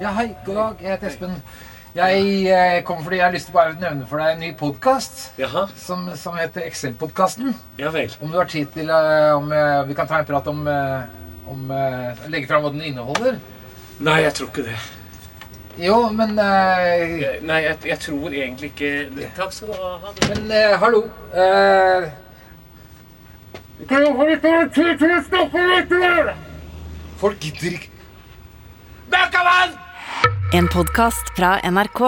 Ja, hei. God dag. Jeg heter Espen. Jeg eh, kom fordi jeg har lyst til å bare nevne for deg en ny podkast som, som heter Excel-podkasten. ja vel. Om du har tid til eh, om eh, vi kan ta en prat om, om Legge fram hva den inneholder? Nei, jeg tror ikke det. Jo, men uh, Jeg- Nei, jeg, jeg tror egentlig ikke det. Takk skal du ha. Men uh, hallo. Eh, kan jeg få litt mer tid til å snakke litt mer? Folk gidder ikke. Bøkavann! En podkast fra NRK.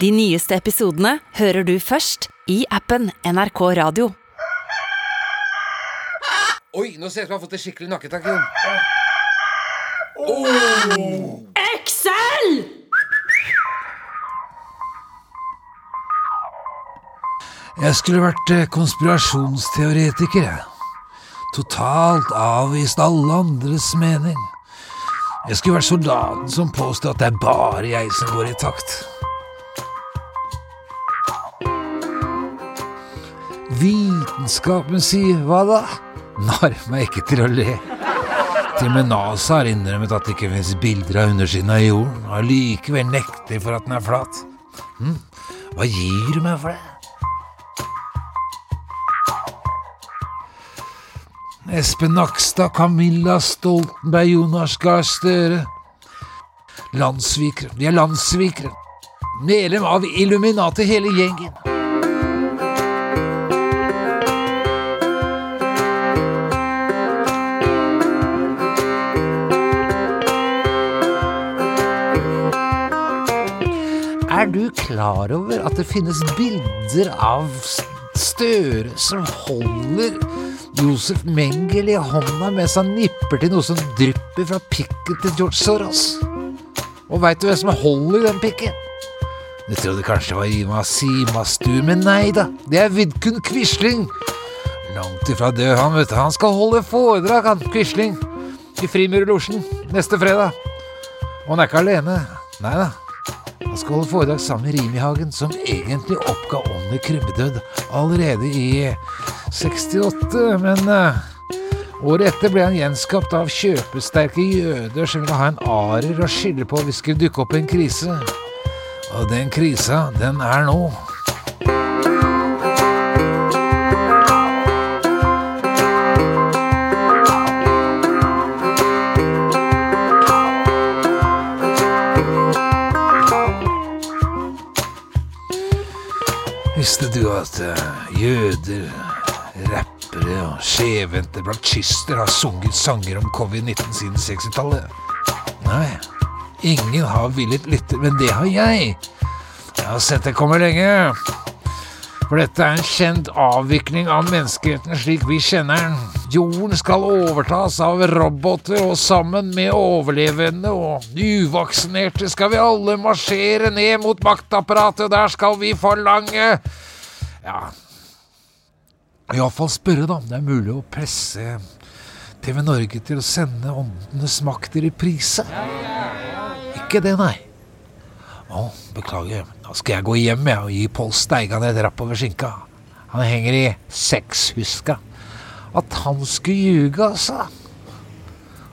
De nyeste episodene hører du først i appen NRK Radio. Oi, nå ser jeg ut som jeg har fått et skikkelig nakketak. Jon. Excel! Jeg skulle vært eh, konspirasjonsteoretiker, jeg. Totalt avvist alle andres mening. Jeg skulle vært soldaten som påstod at det er bare jeg som går i takt. Vitenskapen sier hva da? Narr meg ikke til å le. Til og med NASA har innrømmet at det ikke finnes bilder av undersiden av jorden, og allikevel nekter for at den er flat. Hm? Hva gir du meg for det? Espen Nakstad, Camilla Stoltenberg, Jonas Gahr Støre. Landssvikere. De er landssvikere. Medlem av Illuminati, hele gjengen. Er du klar over at det finnes bilder av Støre som holder Josef Mengel i hånda mens han nipper til noe som drypper fra pikken til George Soros? Og veit du hvem som holder den pikken? Du trodde kanskje det var Ima Simastu, men nei da, det er Vidkun Quisling. Langt ifra død, han, vet du. Han skal holde foredrag, han Quisling, i Frimurlosjen neste fredag. Og han er ikke alene. Nei da. Han skal holde foredrag sammen med Rimihagen, som egentlig oppga ånden i krybbedød allerede i 68, men eh, året etter ble han gjenskapt av kjøpesterke jøder som ville ha en arer å skylde på hvis det skulle dukke opp en krise. Og den krisa, den er nå. Visste du at eh, jøder, rappere og skjevhendte blant kyster har sunget sanger om covid-19 siden 60-tallet? Nei, ingen har villet lytte, men det har jeg. Jeg har sett det komme lenge. For dette er en kjent avvikling av menneskeheten slik vi kjenner den. Jorden skal overtas av roboter, og sammen med overlevende og uvaksinerte skal vi alle marsjere ned mot maktapparatet, og der skal vi forlange Ja Iallfall spørre, da, om det er mulig å presse TV Norge til å sende Åndenes makt i reprise. Ikke det, nei. Å, beklager. Da skal jeg gå hjem jeg, og gi Pål Steigan et rapp over skinka. Han henger i sexhuska. At han skulle ljuge, altså.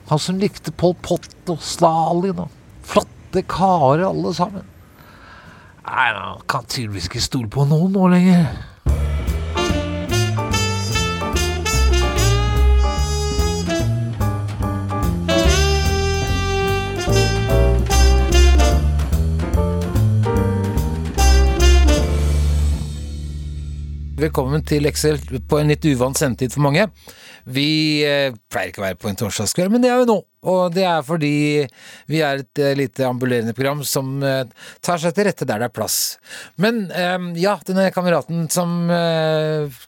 Han som likte Pol Pot og Stalin og flotte karer alle sammen. Nei, han kan tydeligvis ikke stole på noen nå lenger. Velkommen til Excel på en litt uvant sendetid for mange. Vi eh, pleier ikke å være på en torsdagskveld, men det er vi nå. Og det er fordi vi er et eh, lite ambulerende program som eh, tar seg til rette der det er plass. Men eh, ja, denne kameraten som eh,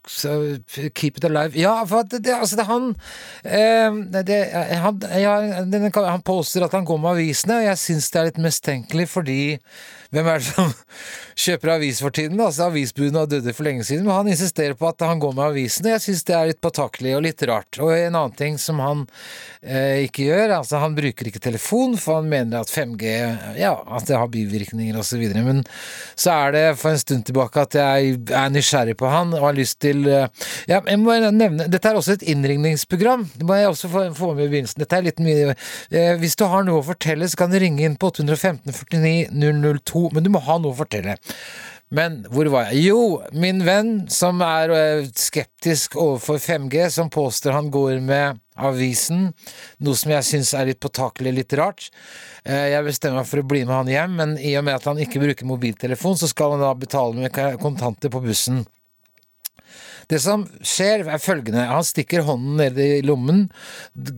Keep it alive Ja, for det, altså, det er han eh, det, han, ja, denne, han påstår at han går med avisene, og jeg syns det er litt mistenkelig fordi hvem er det som kjøper avis for tiden? Altså, Avisbudene dødd for lenge siden, men han insisterer på at han går med avisene. Jeg syns det er litt påtakelig og litt rart. Og en annen ting som han eh, ikke gjør, har. Altså, han bruker ikke telefon, for han mener at 5G ja, at det har bivirkninger osv. Men så er det for en stund tilbake at jeg er nysgjerrig på han og har lyst til eh, ja, jeg må nevne, Dette er også et innringningsprogram. Det må jeg også få, få med i begynnelsen. Dette er litt mye eh, Hvis du har noe å fortelle, så kan du ringe inn på 815 49 002, men du må ha noe å fortelle. Men hvor var jeg? Jo, min venn som er eh, skeptisk overfor 5G, som påstår han går med avisen, noe som jeg syns er litt påtakelig litt rart. Eh, Jeg bestemmer meg for å bli med han hjem, men i og med at han ikke bruker mobiltelefon, så skal han da betale med kontanter på bussen. Det som skjer, er følgende. Han stikker hånden ned i lommen,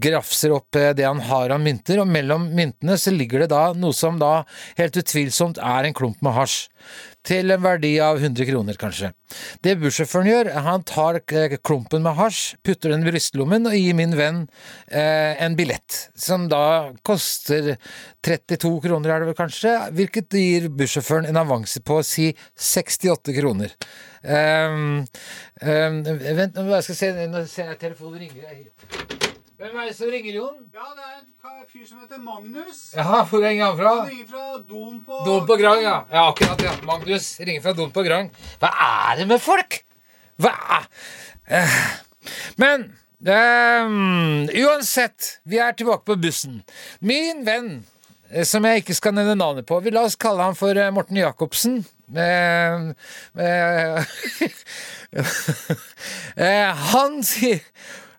grafser opp eh, det han har av mynter, og mellom myntene så ligger det da noe som da helt utvilsomt er en klump med hasj. Til en verdi av 100 kroner, kanskje. Det bussjåføren gjør, han tar eh, klumpen med hasj, putter den i brystlommen og gir min venn eh, en billett, som da koster 32 kroner, er det vel kanskje, hvilket gir bussjåføren en avanse på å si 68 kroner. Um, um, vent, nå skal jeg se, nå ser jeg telefonen ringer. Hvem er det som ringer, Jon? Ja, det er en fyr som heter Magnus. Ja, hvor ringer han fra? Han ringer fra Don på Don på Grang, ja. Ja, akkurat, ja. Magnus ringer fra Don på Grang. Hva er det med folk? Hva eh. Men um, uansett, vi er tilbake på bussen. Min venn, eh, som jeg ikke skal nevne navnet på, vi la oss kalle han for Morten Jacobsen. Uh, uh, han sier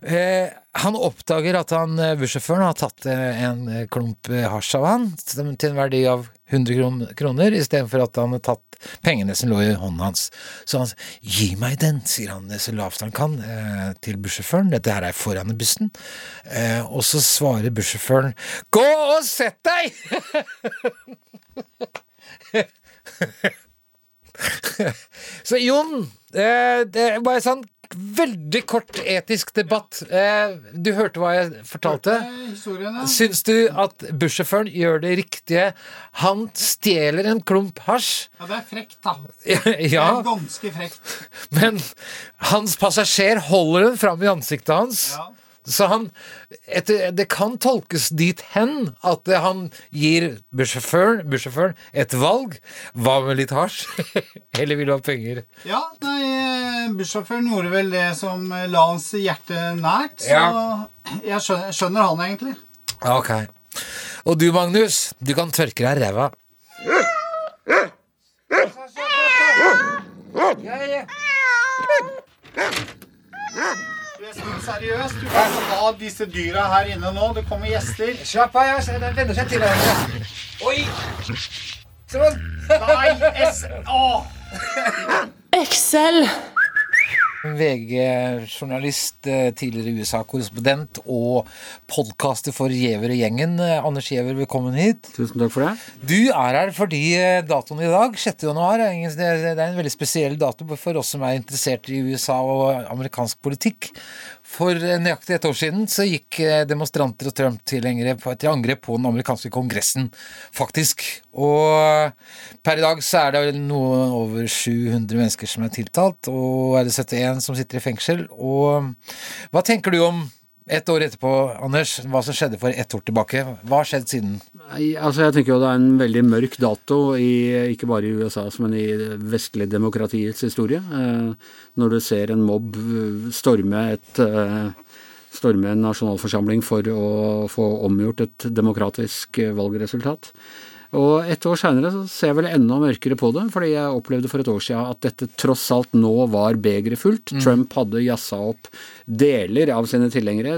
Eh, han oppdager at han, eh, bussjåføren har tatt eh, en klump hasj av han til en verdi av 100 kron kroner, istedenfor at han har tatt pengene som lå i hånden hans. Så han sier 'gi meg den', sier han så lavt han kan til bussjåføren. Dette her er foran i bussen. Og så svarer bussjåføren 'gå og sett deg'! Så Jon, eh, det er bare sånn veldig kort etisk debatt. Eh, du hørte hva jeg fortalte? Syns du at bussjåføren gjør det riktige? Han stjeler en klump hasj. ja. Det er frekt, da. Det er ganske frekt. men hans passasjer holder den fram i ansiktet hans. Ja. Så han etter, Det kan tolkes dit hen at han gir bussjåføren bussjåføren et valg. Hva med litt hasj? Eller vil du ha penger? Ja, nei, bussjåføren gjorde vel det som la hans hjerte nært, så jeg skjønner, skjønner han egentlig. Ok. Og du, Magnus, du kan tørke deg ræva. Ja, ja. Espen, seriøst, du kan ikke ha disse dyra her inne nå. Det kommer gjester. Slapp av, jeg venner seg til hverandre. Oi! Sånn. Nei, S... Åh! Excel. VG-journalist, eh, tidligere USA-korrespondent og podkaster for Giæver og gjengen. Eh, Anders Giæver, velkommen hit. Tusen takk for det. Du er her fordi eh, datoen i dag, 6. januar, det er en veldig spesiell dato for oss som er interessert i USA og amerikansk politikk. For eh, nøyaktig et år siden så gikk eh, demonstranter og Trump-tilhengere til angrep på den amerikanske kongressen, faktisk. Og per i dag så er det noe over 700 mennesker som er tiltalt, og er det 71 som sitter i fengsel. Og hva tenker du om et år etterpå, Anders, hva som skjedde for ett år tilbake? Hva har skjedd siden? Altså Jeg tenker jo det er en veldig mørk dato, i, ikke bare i USAs, men i vestlig demokratiets historie. Eh, når du ser en mobb storme et eh, storme en nasjonalforsamling for å få omgjort et demokratisk valgresultat. Og et år seinere så ser jeg vel enda mørkere på det, fordi jeg opplevde for et år siden at dette tross alt nå var begeret fullt. Trump hadde jazza opp deler av sine tilhengere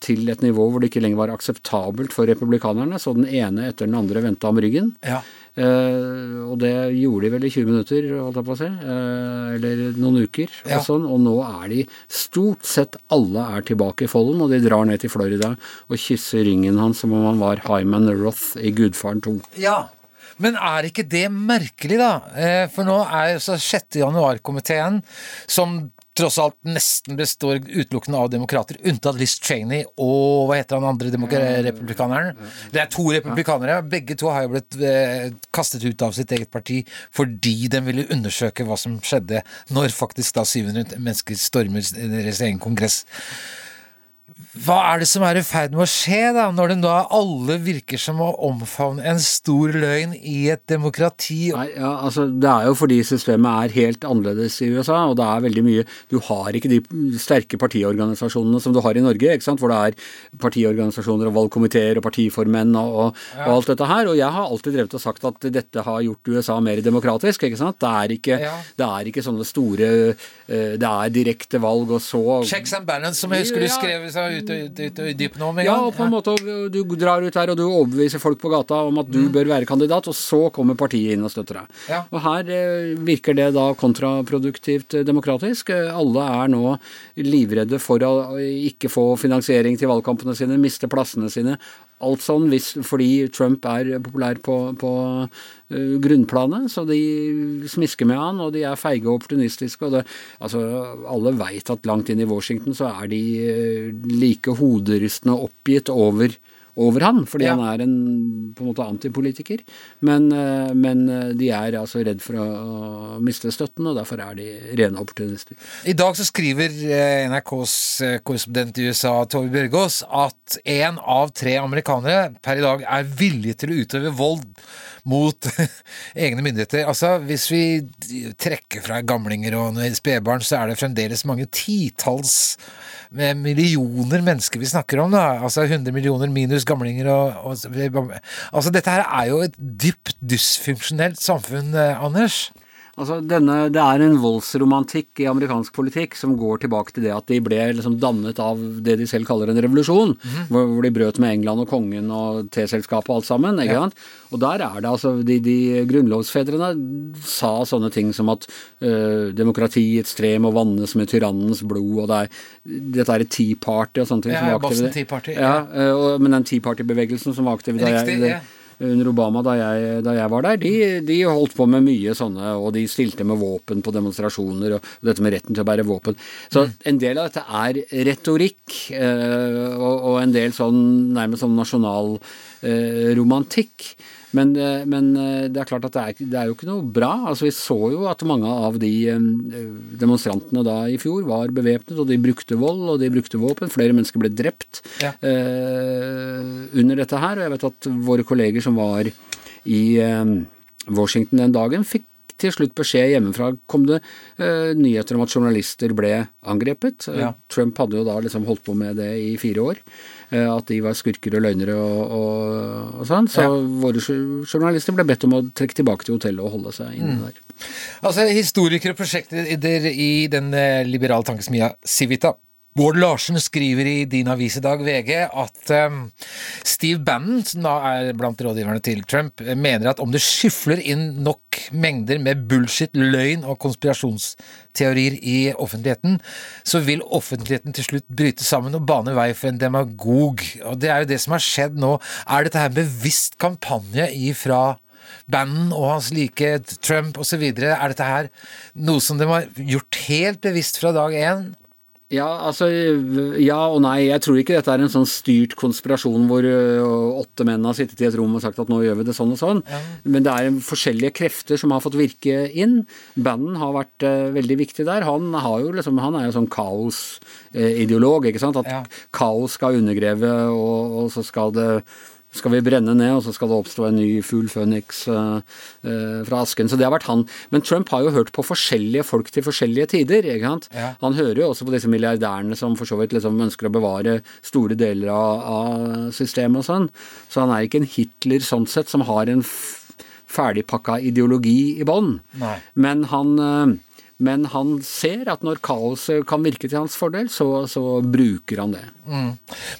til et nivå hvor det ikke lenger var akseptabelt for republikanerne, så den ene etter den andre vendte om ryggen. Ja. Eh, og det gjorde de vel i 20 minutter, holdt jeg på å si. eh, eller noen uker. Ja. Og sånn, og nå er de stort sett alle er tilbake i folden, og de drar ned til Florida og kysser ringen hans som om han var Hyman Roth i Gudfaren 2. Ja, men er ikke det merkelig, da? Eh, For nå er jo 6. januar-komiteen, som tross alt nesten består utelukkende av demokrater, unntatt Liz Cheney og hva heter han andre republikaneren? Det er to republikanere. Begge to har jo blitt eh, kastet ut av sitt eget parti fordi de ville undersøke hva som skjedde når faktisk da 700 mennesker stormer deres egen kongress. Hva er det som er i ferd med å skje, da, når det da alle virker som å omfavne en stor løgn i et demokrati? Nei, ja, altså Det er jo fordi systemet er helt annerledes i USA, og det er veldig mye Du har ikke de sterke partiorganisasjonene som du har i Norge, ikke sant? hvor det er partiorganisasjoner og valgkomiteer og partiformenn og, og, og alt dette her. Og jeg har alltid drevet og sagt at dette har gjort USA mer demokratisk. ikke sant? Det er ikke, Ja. det er ikke sånne store eh, Det er direkte valg, og så Checks and balance, som jeg husker du Ja. skrev seg ut og ut, ut, og dypt nå med en Ja, gang. og på en måte du drar ut der og du overbeviser folk på gata om at du Mm. bør være kandidat, og så kommer partiet inn og støtter deg. Ja. Og her eh, virker det da kontraproduktivt eh, demokratisk. Eh, Alle er nå livredde for å ikke få finansiering til valgkampene sine, miste plassene sine. Alt sånn hvis, fordi Trump er populær på, på uh, grunnplanet, så de smisker med han, og de er feige og opportunistiske. Og det, altså, alle veit at langt inn i Washington så er de uh, like hoderystende oppgitt over, over han, fordi Ja. han er en på en måte antipolitiker. Men, eh, men eh, de er altså redd for å, å miste støtten, og derfor er de rene opportunister. I dag så skriver eh, NRKs korrespondent i USA, Tove Bjørgaas, at én av tre amerikanere per i dag er villige til å utøve vold mot egne myndigheter. Altså, hvis vi trekker fra gamlinger og spedbarn, så er det fremdeles mange titalls med millioner mennesker vi snakker om. da, altså 100 millioner minus gamlinger og, og Altså, dette her er jo et dypt dysfunksjonelt samfunn, eh, Anders. Altså denne, Det er en voldsromantikk i amerikansk politikk som går tilbake til det at de ble liksom dannet av det de selv kaller en revolusjon, hvor, hvor de brøt med England og kongen og T-selskapet og alt sammen. ikke sant? Og der er det altså De, de grunnlovsfedrene sa sånne ting som at øh, demokratiets tre må vannes med tyrannens blod, og det er, dette er Tea Party og sånne ting. Ja, som var Boston. Tea Party, Ja, øh, og, men den Tea Party-bevegelsen som var aktiv da jeg, ja. Under Obama da jeg, da jeg var der, de, de holdt på med mye sånne, og de stilte med våpen på demonstrasjoner, og dette med retten til å bære våpen. Så Mm. en del av dette er retorikk, eh, og, og en del sånn nærmest sånn nasjonal eh, romantikk. Men, eh, men eh, det er klart at det er, det er jo ikke noe bra. Altså Vi så jo at mange av de eh, demonstrantene da i fjor var bevæpnet, og de brukte vold og de brukte våpen. Flere mennesker ble drept Ja. eh, under dette her. Og jeg vet at våre kolleger som var i eh, Washington den dagen, fikk til slutt beskjed hjemmefra kom det eh, nyheter om at journalister ble angrepet. Eh, Ja. Trump hadde jo da liksom holdt på med det i fire år. eh, at de var skurker og løgnere og, og, og sånn. Så Ja. våre journalister ble bedt om å trekke tilbake til hotellet og holde seg inne der. Altså, historikere og prosjektleder i den eh, liberale tankesmia Civita. Bård Larsen skriver i din avis i dag, VG, at um, Steve Bannon, som da er blant rådgiverne til Trump, mener at om det skyfler inn nok mengder med bullshit, løgn og konspirasjonsteorier i offentligheten, så vil offentligheten til slutt bryte sammen og bane vei for en demagog. Og det er jo det som har skjedd nå. Er dette her en bevisst kampanje ifra Bannon og hans like Trump osv. Er dette her noe som de har gjort helt bevisst fra dag én? Ja, altså Ja og nei. Jeg tror ikke dette er en sånn styrt konspirasjon hvor åtte menn har sittet i et rom og sagt at nå gjør vi det sånn og sånn. Men det er forskjellige krefter som har fått virke inn. Banden har vært uh, veldig viktig der. Han, har jo liksom, han er jo sånn kaosideolog, ikke sant. At Ja. kaos skal undergreve, og, og så skal det skal vi brenne ned, og så skal det oppstå en ny fugl føniks uh, uh, fra asken. Så det har vært han. Men Trump har jo hørt på forskjellige folk til forskjellige tider. ikke sant? Ja. Han hører jo også på disse milliardærene som for så vidt liksom ønsker å bevare store deler av, av systemet og sånn. Så han er ikke en Hitler sånn sett, som har en ferdigpakka ideologi i bånn. Men han eh, men han ser at når kaoset kan virke til hans fordel, så, så bruker han det.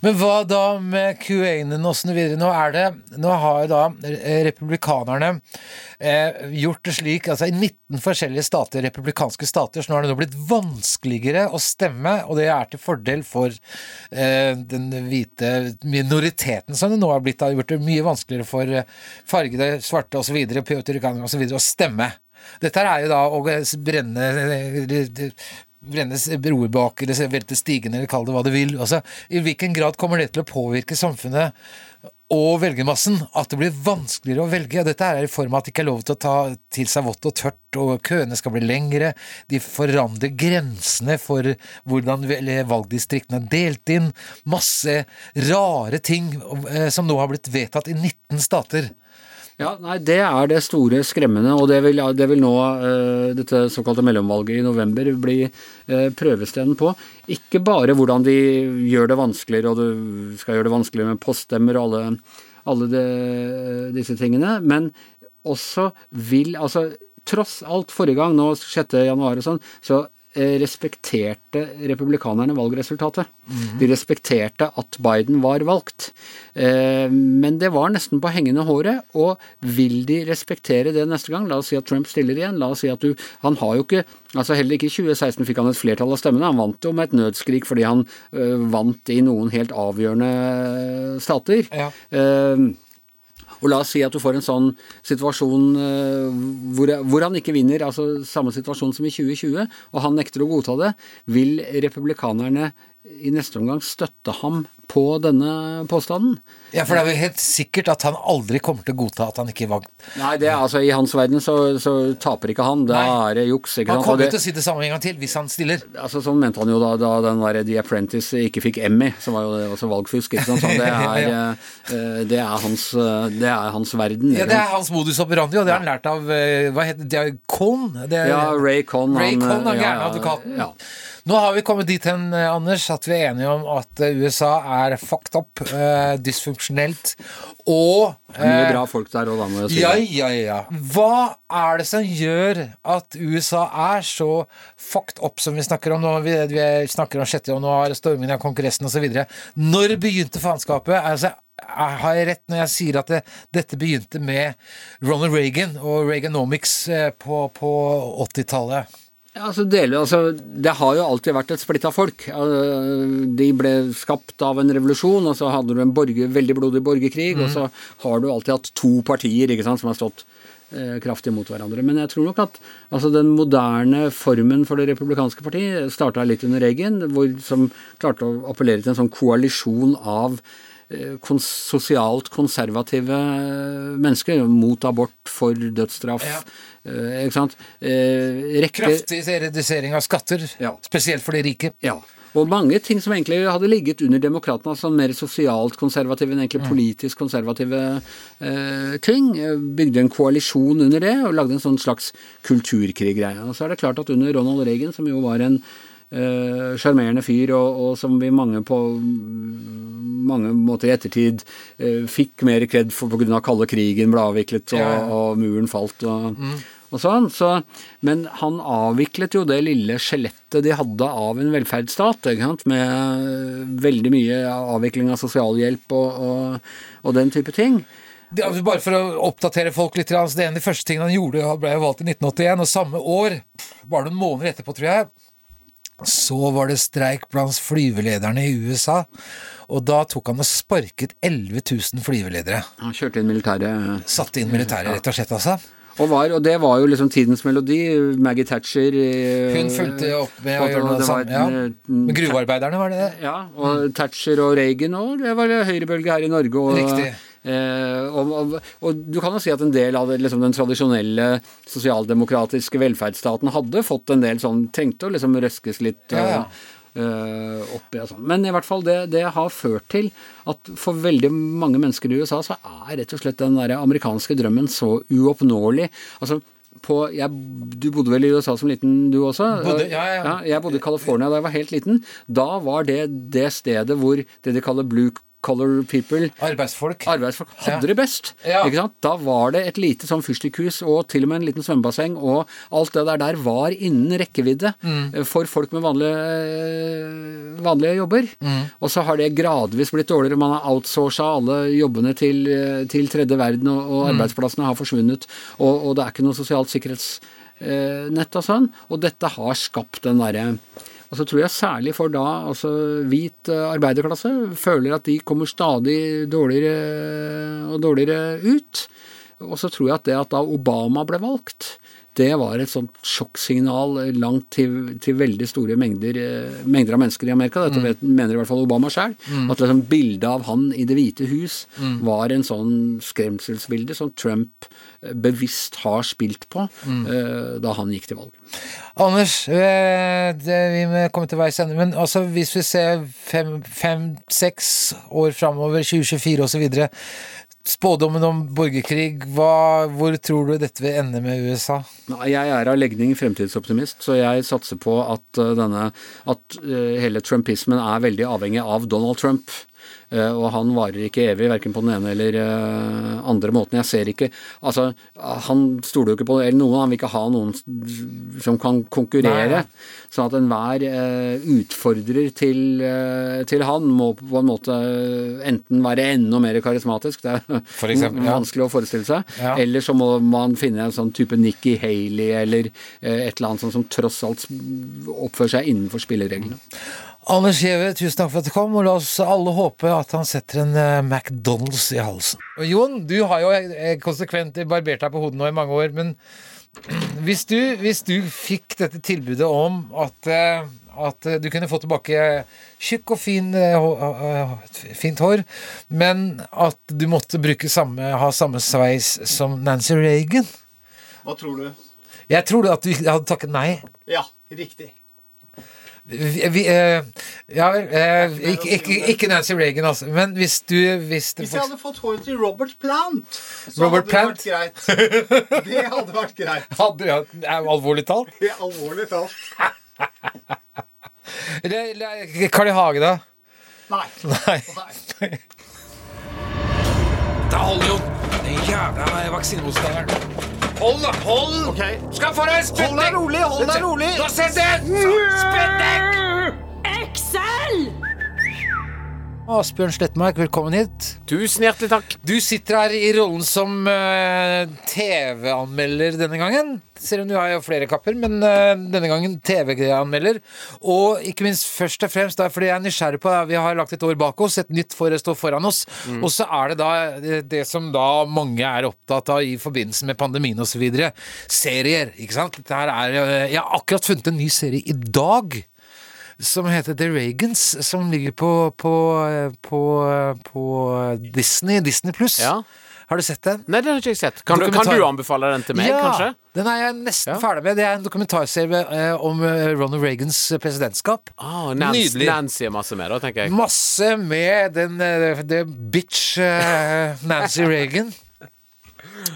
Men hva da med QAnon og så videre? Nå er det Nå har da republikanerne eh, gjort det slik altså I 19 forskjellige stater, republikanske stater, så nå har det nå blitt vanskeligere å stemme, og det er til fordel for eh, den hvite minoriteten, som det nå har blitt. Det har gjort det mye vanskeligere for eh, fargede, svarte osv., puertoricanere osv. å stemme. Dette er jo da å brenne brennes broer bak, eller velte stigen, eller kall det hva du vil. Altså, I hvilken grad kommer det til å påvirke samfunnet og velgermassen at det blir vanskeligere å velge. og Dette er i form av at det ikke er lov til å ta til seg vått og tørt, og køene skal bli lengre. De forandrer grensene for hvordan valgdistriktene er delt inn. Masse rare ting eh, som nå har blitt vedtatt i 19 stater. Ja, nei, Det er det store skremmende, og det vil, det vil nå uh, dette såkalte mellomvalget i november bli uh, prøvesteinen på. Ikke bare hvordan de gjør det vanskeligere, og du skal gjøre det vanskeligere med poststemmer og alle, alle det, disse tingene, men også vil Altså, tross alt forrige gang, nå 6. januar og sånn, så eh, respekterte republikanerne valgresultatet. De respekterte at Biden var valgt. Eh, Men det var nesten på hengende håret. Og vil de respektere det neste gang? La oss si at Trump stiller igjen. La oss si at du Han har jo ikke altså Heller ikke i 2016 fikk han et flertall av stemmene. Han vant jo med et nødskrik fordi han eh, vant i noen helt avgjørende stater. Ja. Eh, og la oss si at du får en sånn situasjon eh, hvor, hvor han ikke vinner, altså samme situasjon som i 2020, og han nekter å godta det. Vil republikanerne i neste omgang støtte ham på denne påstanden? Ja, for det er jo helt sikkert at han aldri kommer til å godta at han ikke var Nei, det er altså i hans verden så, så taper ikke han. Da er det juks. ikke Han sant? Og kommer det- jo til å si det samme en gang til hvis han stiller. Altså Sånn mente han jo da, da den der The Apprentice ikke fikk Emmy, som var jo det også valgfusk. ikke sant? Så det, er, eh, det, er hans, eh, det er hans verden. Ja, ikke Det sant? er hans modus operandi, og det har han lært av eh, Hva heter det? Kohn? Det er- Ja, Ray Conn. Ray han, Conn, han ja, gærne advokaten. Ja. Nå har vi kommet dit hen, eh, Anders, at vi er enige om at eh, USA er fucked up, uh, dysfunksjonelt, og er Mye bra folk der òg, da, må jeg si. Ja, ja, ja. Hva er det som gjør at USA er så fucked up som vi snakker om nå? Vi, vi snakker om 6. januar, stormingen av Kongressen osv. Når begynte faenskapet? Altså, har jeg rett når jeg sier at det, dette begynte med Ronald Reagan og Reaganomics på, på 80-tallet? Altså, deler, altså, det har jo alltid vært et splitta folk. De ble skapt av en revolusjon, og så hadde du en borger, veldig blodig borgerkrig, og så har du alltid hatt to partier sant, som har stått eh, kraftig mot hverandre. Men jeg tror nok at altså, den moderne formen for det republikanske partiet starta litt under Reagan, hvor, som klarte å appellere til en sånn koalisjon av eh, kons sosialt konservative mennesker mot abort, for dødsstraff. Ja. Eh, ikke sant? Eh, rekke, Kraftig redusering av skatter, Ja. spesielt for de rike. ja. Og mange ting som egentlig hadde ligget under demokratene, altså mer sosialt konservative enn egentlig politisk konservative eh, ting. eh, Bygde en koalisjon under det og lagde en sånn slags kulturkrig-greie. Og så er det klart at under Ronald Reagan, som jo var en eh, fyr, og, og som vi mange på mange måter i ettertid eh, fikk mer kred for pga. kalde krigen ble avviklet og, og muren falt. og og sånn, så, Men han avviklet jo det lille skjelettet de hadde av en velferdsstat, med veldig mye avvikling av sosialhjelp og, og, og den type ting. Bare for å oppdatere folk litt, altså det en av de første tingene han gjorde, han ble valgt i 1981, og samme år, bare noen måneder etterpå, tror jeg, så var det streik blant flyvelederne i USA. Og da tok han og sparket 11 000 flyveledere. Han kjørte inn militæret. Satte inn militæret, rett og slett, altså. Og, var, og det var jo liksom tidens melodi. Maggie Thatcher øh, Hun fulgte opp med å gjøre noe sånt. Ja. Med øh, gruvearbeiderne, var det det? Ja, og Thatcher og Reagan og det var høyrebølge her i Norge. Og, Riktig. Eh, og, og, og du kan jo si at en del av det, liksom, den tradisjonelle sosialdemokratiske velferdsstaten hadde fått en del sånn Trengte å liksom røskes litt. Ja, ja. Eh, opp og sånn. Men i hvert fall det, det har ført til at for veldig mange mennesker i USA så er rett og slett den der amerikanske drømmen så uoppnåelig. Altså på, jeg, du bodde vel i USA som liten, du også? Bodde- ja, ja. jeg bodde i California da jeg var helt liten. Da var det det stedet hvor det de kaller blue color people Arbeidsfolk. arbeidsfolk hadde Ja. det best. Ja. Ikke sant? Da var det et lite sånn fyrstikkhus og til og med en liten svømmebasseng, og alt det der der var innen rekkevidde Mm. for folk med vanlige, vanlige jobber. Mm. Og så har det gradvis blitt dårligere. Man har outsourca alle jobbene til, til tredje verden, og, og Mm. arbeidsplassene har forsvunnet, og, og det er ikke noe sosialt sikkerhetsnett og sånn. Og dette har skapt den derre og så tror jeg særlig for da altså hvit eh, arbeiderklasse føler at de kommer stadig dårligere og dårligere ut. Og så tror jeg at det at da Obama ble valgt, det var et sånt sjokksignal langt til, til veldig store mengder, eh, mengder av mennesker i Amerika. Dette vet, mener i hvert fall Obama sjøl. At liksom bildet av han i Det hvite hus var en sånn skremselsbilde som Trump eh, bevisst har spilt på mm. da han gikk til valg. Anders, eh, det, vi må komme til veis ende, men altså hvis vi ser fem-seks år framover, 2024 osv. Spådommen om borgerkrig, hva, hvor tror du dette vil ende med USA? Jeg er av legning fremtidsoptimist, så jeg satser på at, uh, denne, at hele trumpismen er veldig avhengig av Donald Trump. Uh, og han varer ikke evig, verken på den ene eller andre måten. Jeg ser ikke Altså, han stoler jo ikke på eller noen, han vil ikke ha noen som kan konkurrere. Nei. Sånn at enhver utfordrer til, til, han må på en måte enten være enda mer karismatisk, det er eksempel, vanskelig å forestille seg, ja. eller så må man finne en sånn type Nikki Haley eller et eller annet sånt som tross alt oppfører seg innenfor spillereglene. Anders Giæver, tusen takk for at du kom, og la oss alle håpe at han setter en uh, McDonald's i halsen. Og Jon, du har jo eh, konsekvent barbert deg på hodet nå i mange år, men hvis du, hvis du fikk dette tilbudet om at, uh, at du kunne få tilbake tjukk og fin, uh, fint hår, men at du måtte samme, ha samme sveis som Nancy Reagan Hva tror du? Jeg tror at du hadde takket nei. Ja, riktig. Vi, uh, ja, uh, ikke, ikke, ikke, Nancy Reagan, altså. Men hvis du Hvis, hvis jeg hadde fått håret til Robert Plant, så Robert hadde Plant? det vært greit. Det hadde vært greit. Hadde, ja, alvorlig talt? Ja, alvorlig talt. Carl I. Hage, da? Nei. Nei. Nei. Da holder jo den jævla vaksinemotstanderen. Hold, da! Hold! Okay. Skal få deg spyttek! Hold deg rolig! hold deg rolig Nå setter jeg Spyttek! Asbjørn Slettmark, velkommen hit. Tusen hjertelig takk. Du sitter her i rollen som uh, TV-anmelder denne gangen. Selv om du har jo flere kapper, men uh, denne gangen TV-anmelder. Og ikke minst først og fremst da, fordi jeg er nysgjerrig på Vi har lagt et år bak oss, et nytt for står foran oss. Mm. Og så er det da det, det som da mange er opptatt av i forbindelse med pandemien osv. Serier, ikke sant. Her er, jeg har akkurat funnet en ny serie i dag som heter The Reagans, som ligger på, på, på, på Disney, Disney pluss. Ja. Har du sett den? Nei, den har ikke jeg sett. Kan, du, kan du, anbefale den til meg, ja, kanskje? Den er jeg nesten ja. ferdig med. Det er en dokumentarserie eh, om eh, Ronald Reagans presidentskap. Ah, Nancy, Nydelig. Nancy er masse med, da, tenker jeg. Masse med den den, den bitch Nancy Reagan.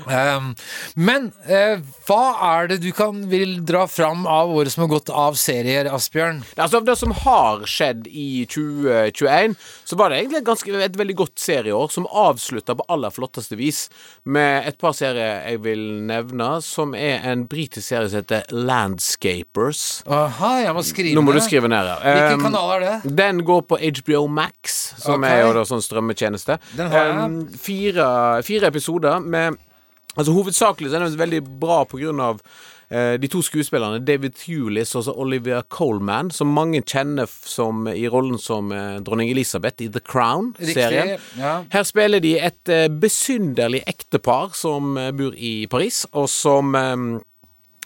Um, men uh, hva er det du kan vil dra fram av året som har gått av serier, Asbjørn? Altså Av det som har skjedd i 2021, så var det egentlig ganske, et veldig godt serieår, som avslutta på aller flotteste vis med et par serier jeg vil nevne, som er en britisk serie som heter Landscapers. Aha, jeg må skrive Nå må du skrive ned, ja. Hvilken um, kanal er det? Den går på HBO Max, som okay. er jo da sånn strømmetjeneste. Um, fire, fire episoder med Altså Hovedsakelig så er den veldig bra av eh, de to skuespillerne, David Hewlis og Olivia Coleman, som mange kjenner som, i rollen som eh, dronning Elisabeth i The Crown-serien. Ja. Her spiller de et eh, besynderlig ektepar som eh, bor i Paris, og som eh,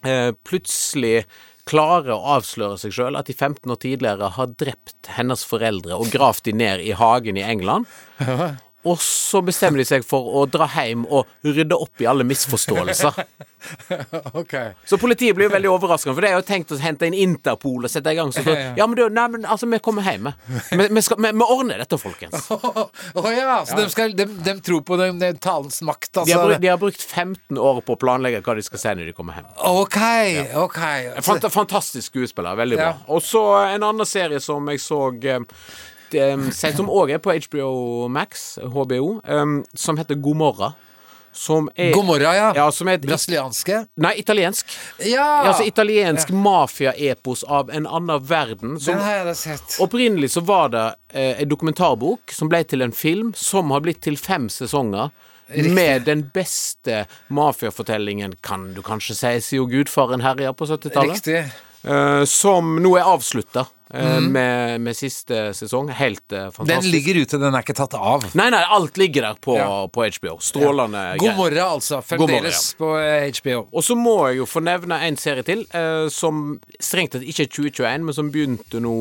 eh, plutselig klarer å avsløre seg sjøl at de 15 år tidligere har drept hennes foreldre og gravd de ned i hagen i England. Og så bestemmer de seg for å dra hjem og rydde opp i alle misforståelser. okay. Så politiet blir jo veldig overraskende, for det er jo tenkt å hente inn Interpol og sette i gang. Så, ja, men, du, nei, men altså, vi kommer hjem, vi. Vi, skal, vi, vi ordner dette, folkens. Å oh, ja, så ja. De, skal, de, de, tror på den, den talens makt, altså. De har, brukt, de har, brukt 15 år på å planlegge hva de skal si når de kommer hjem. Ok, ja. ok Fant, Fantastisk skuespiller. Veldig bra. Og så en annen serie som jeg så um, som òg er på HBO Max, HBO, um, som heter God morgen. Som er, God morgen, ja. ja som er Brasilianske? Nei, italiensk. Ja. Altså Italiensk ja. mafiaepos av en annen verden. Som, Den har jeg sett. Opprinnelig så var det eh, en dokumentarbok som ble til en film, som har blitt til fem sesonger. Riktig. Med den beste mafiafortellingen, kan du kanskje si, siden gudfaren herja på 70-tallet. Uh, som nå er avslutta. Eh, med, med siste sesong. Helt uh, fantastisk. Den ligger ute, den er ikke tatt av. Nei, nei, alt ligger der på, Ja. på HBO. Strålende God morgen, altså. Fremdeles på eh, HBO. Og så må jeg jo få nevne en serie til, uh, som strengt tatt ikke er 2021, men som begynte nå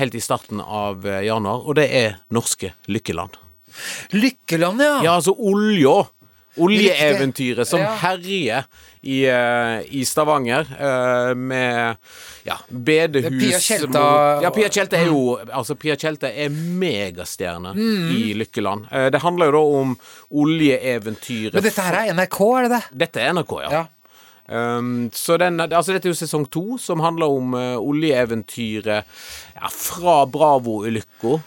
helt i starten av januar, og det er Norske Lykkeland. Lykkeland, ja. Ja, altså olja. Oljeeventyret som herjer i, eh, i Stavanger eh, med ja, bedehus Pia Tjelte Ja, Pia Tjelte er jo Altså, Pia Tjelte er megastjerne Mm. i Lykkeland. Eh, det handler jo da om oljeeventyret Men dette her er NRK, er det det? Dette er NRK, ja. Ja. Um, så den, altså dette er jo sesong to, som handler om uh, oljeeventyret ja, fra Bravo-ulykka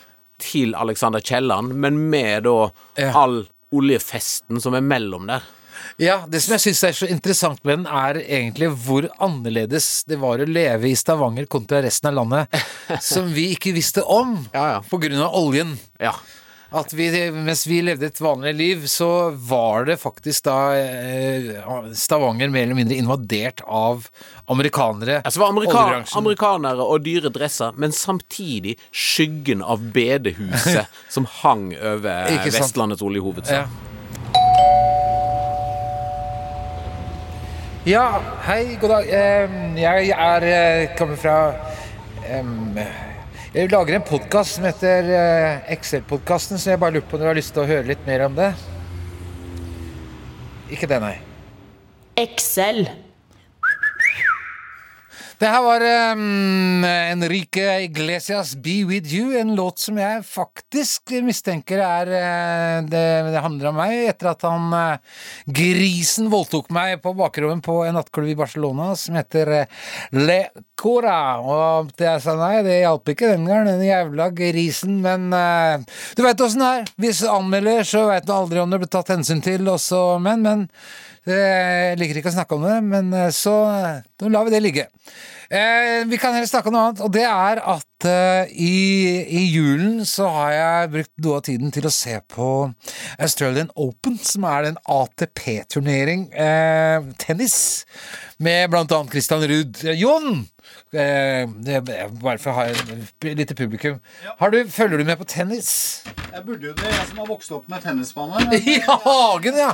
til Alexander Kielland, men med da Ja. all oljefesten som er mellom der. Ja, Det som jeg syns er så interessant med den, er egentlig hvor annerledes det var å leve i Stavanger kontra resten av landet, som vi ikke visste om Ja, ja. av oljen. Ja. At vi, mens vi levde et vanlig liv, så var det faktisk da eh, Stavanger mer eller mindre invadert av amerikanere. Altså det var amerika amerikanere og dyre dresser, men samtidig skyggen av bedehuset som hang over Vestlandets oljehovedstad. Ja. Ja, hei, god dag. Jeg er eh, kommer fra Jeg lager en podkast som heter eh, Excel-podkasten, så jeg bare lurer på om du har lyst til å høre litt mer om det? Ikke det, nei. Excel. Det her var um, Enrique Iglesias 'Be With You', en låt som jeg faktisk mistenker er eh, det, det handler om meg, etter at han eh, grisen voldtok meg på bakrommet på en nattklubb i Barcelona som heter eh, Le Cora. Og jeg sa nei, det hjalp ikke den gangen, den jævla grisen, men uh, du veit åssen det er. Hvis du anmelder, så veit du aldri om det blir tatt hensyn til, også, men, men. Jeg liker ikke å snakke om det, men så da lar vi det ligge. Eh, vi kan heller snakke om noe annet, og det er at eh, i, i julen så har jeg brukt noe av tiden til å se på Australian Open, som er en ATP-turnering uh, tennis, med blant annet Christian Ruud. Eh, Jon! Eh, det, bare for å ha et lite publikum. Har du, følger du med på tennis? Jeg burde jo det, jeg som har vokst opp med tennisbane. I hagen, ja!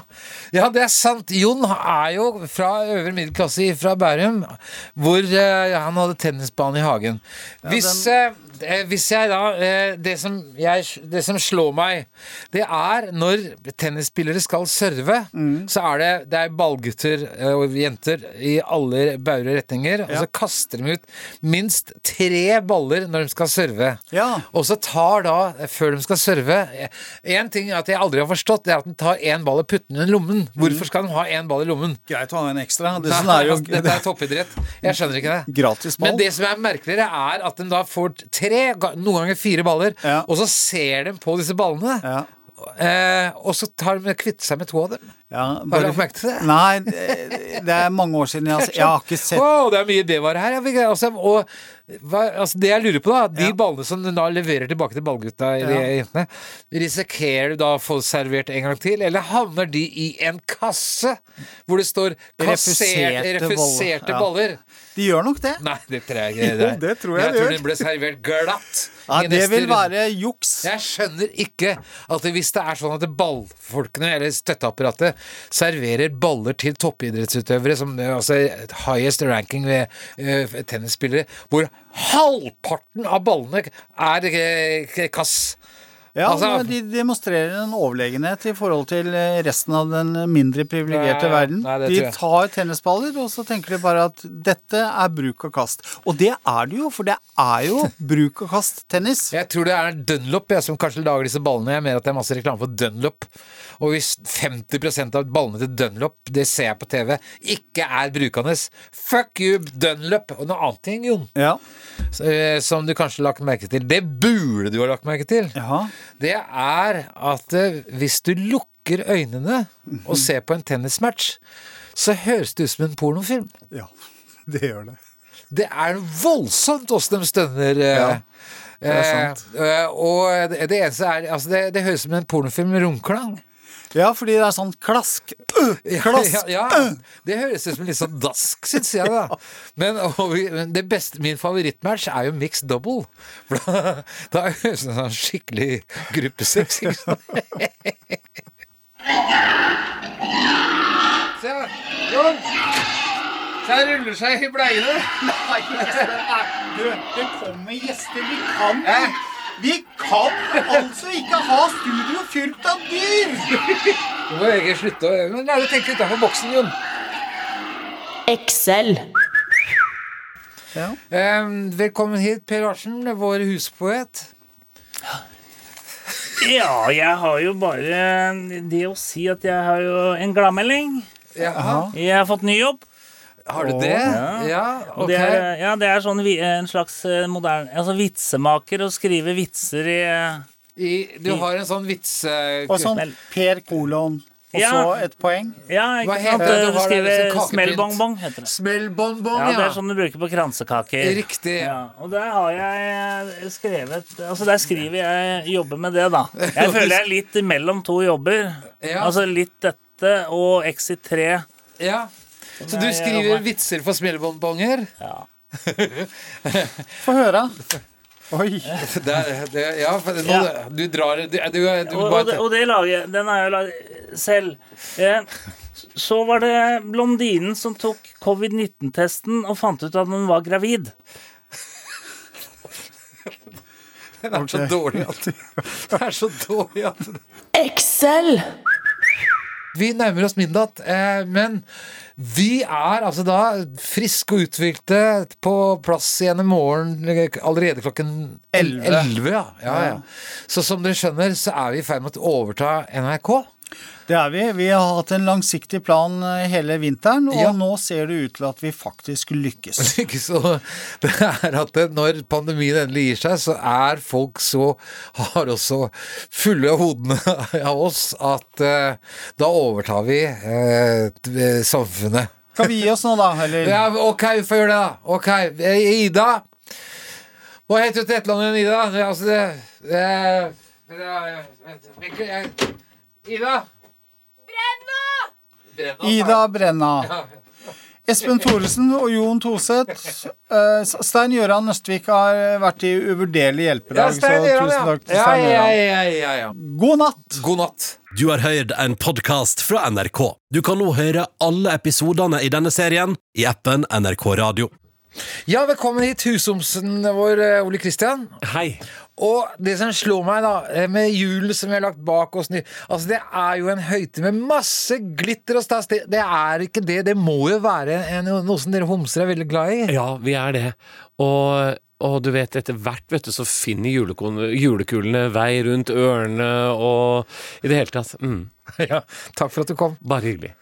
Ja, det er sant. Jon er jo fra øvre middelklasse fra Bærum, hvor eh, han hadde tennisbane i hagen. Hvis, eh, eh, hvis jeg da eh, det, som jeg, det som slår meg, det er når tennisspillere skal serve, så er det, det er ballgutter eh, og jenter i alle bauger retninger, og så kaster de ut minst tre baller når de skal serve. Ja. Og så tar da, før de skal serve En ting at jeg aldri har forstått, det er at de tar én ball og putter den i lommen. Hvorfor skal de ha én ball i lommen? Greit å ha en ekstra. Det Nei, er jo Dette er toppidrett. Jeg skjønner ikke det. Gratis ball. Men det som er merkeligere, er at de da får tre, ga- noen ganger fire baller, Ja. og så ser de på disse ballene, ja. eh, og så tar de kvitter seg med to av dem. Ja, Har du lagt merke til det? Nei, det, det er mange år siden jeg altså, jeg har ikke sett Wow, det er mye B-vare her. Jeg Altså, og altså, det jeg lurer på, da De ballene som du da leverer tilbake til ballgutta, Ja. jentene, risikerer du da å få servert en gang til, eller havner de i en kasse hvor det står kassert, Refuserte refuserte baller. De gjør nok det. Nei, det tror jeg ikke. Jo, det tror jeg jeg det tror gjør. den ble servert glatt. Ja, det vil være juks. Jeg skjønner ikke at hvis det er sånn at ballfolkene, eller støtteapparatet, serverer baller til toppidrettsutøvere som altså highest ranking ved uh, tennisspillere, hvor halvparten av ballene er uh, kass. Ja, Altså- men De demonstrerer en overlegenhet i forhold til eh, resten av den mindre privilegerte verden. nei, de tar tennisballer, og så tenker de bare at dette er bruk og kast. Og det er det jo, for det er jo bruk og kast tennis. Jeg tror det er Dunlop jeg, som kanskje lager disse ballene. Jeg mener at det er masse reklame for Dunlop. Og hvis 50% av ballene til Dunlop, det ser jeg på TV, ikke er brukende, fuck you, Dunlop! Og noe annet ting, Jon, Ja. eh, som du kanskje har lagt merke til. Det burde du ha lagt merke til. Jaha. Det er at eh, hvis du lukker øynene og ser på en tennismatch, så høres det ut som en pornofilm. ja. Det gjør det. Det er voldsomt åssen de stønner. eh, Ja, det er sant. eh, eh, og det, det eneste er Altså, det, det høres ut som en pornofilm med romklang. Ja, fordi det er sånn klask. øh, Ja, Klask. ja, ja. Det høres ut som litt sånn dask, syns jeg, da. Men, og, men det beste, min favorittmatch er jo mixed double. For da, da høres det ut som sånn skikkelig gruppesex. Ikke sant? Se, Jon! Se, han ruller seg i bleiene. Nei, det, du, det kommer gjester. Vi kan Hæ? Vi kan altså ikke ha studio fylt av dyr! Du må egentlig slutte å Men la deg tenke utenfor boksen, Jon. Excel. Ja. Velkommen hit, Per Larsen, vår huspoet. Ja, jeg har jo bare det å si at jeg har jo en gladmelding. Jaha. Jeg har fått ny jobb. Har du det? Ja, Og ok. det er, ja, det er sånn vi- en slags eh, moderne Altså vitsemaker å skrive vitser i eh, I, du har en sånn vitse... Og sånn Per kolon, og Ja. så et poeng. Ja, ikke Hva sant? heter det? Du skriver Skrive det som kakepynt. smellbongbong, heter det. Smellbonbon, Ja, ja. det er sånn du bruker på kransekaker. Riktig. Ja, og der har jeg eh, skrevet Altså der skriver jeg jobber med det, da. Jeg føler jeg er litt mellom to jobber. Ja. Altså litt dette og Exit 3. Ja. Så du skriver vitser for smellbonbonger? Ja. Få høre. Oi. Det er, det, ja, for nå, Ja. du drar Du, du, du, Og, og, det, bare og det lager Den har jeg lagd selv. Eh, så var det blondinen som tok covid-19-testen og fant ut at hun var gravid. Den er så dårlig at Det er så dårlig at Excel. Vi nærmer oss midnatt, eh, men vi er altså da friske og uthvilte på plass igjen i morgen allerede klokken el- Elleve. 11. Ja. Ja, ja. Så som dere skjønner, så er vi i ferd med å overta NRK. Det er vi. Vi har hatt en langsiktig plan eh, hele vinteren, og Ja. nå ser det ut til at vi faktisk lykkes. Så det er at det, når pandemien endelig gir seg, så er folk så har også fulle hodene av oss at eh, da overtar vi eh, samfunnet. Skal vi gi oss nå, da? Eller? Ja, ok, vi får gjøre det, da. Ok, eh, Ida. Hva heter du til etternavnet Ida? Det, det, det, det, det, det, det, det, jeg- Ida? Brenna! Ida Brenna. Espen Thoresen og Jon Toseth. Eh, Stein Gøran Nøstvik har vært i uvurderlig hjelp Ja, så Stein Gøran, tusen ja. takk til Ja, Stein ja, ja, ja, ja. God natt! God natt. Du har hørt en podkast fra NRK. Du kan nå høre alle episodene i denne serien i appen NRK Radio. Ja, velkommen hit, husomsen vår, eh, Ole Kristian. Hei. Og det som slår meg, da, eh, med julen som vi har lagt bak oss Altså, det er jo en høytid med masse glitter og stas. Det, det er ikke det. Det må jo være en, noe som dere homser er veldig glad i. Ja, vi er det. Og, og du vet, etter hvert vet du, så finner julekulene vei rundt ørene og i det hele tatt. Mm, Ja, takk for at du kom. bare hyggelig.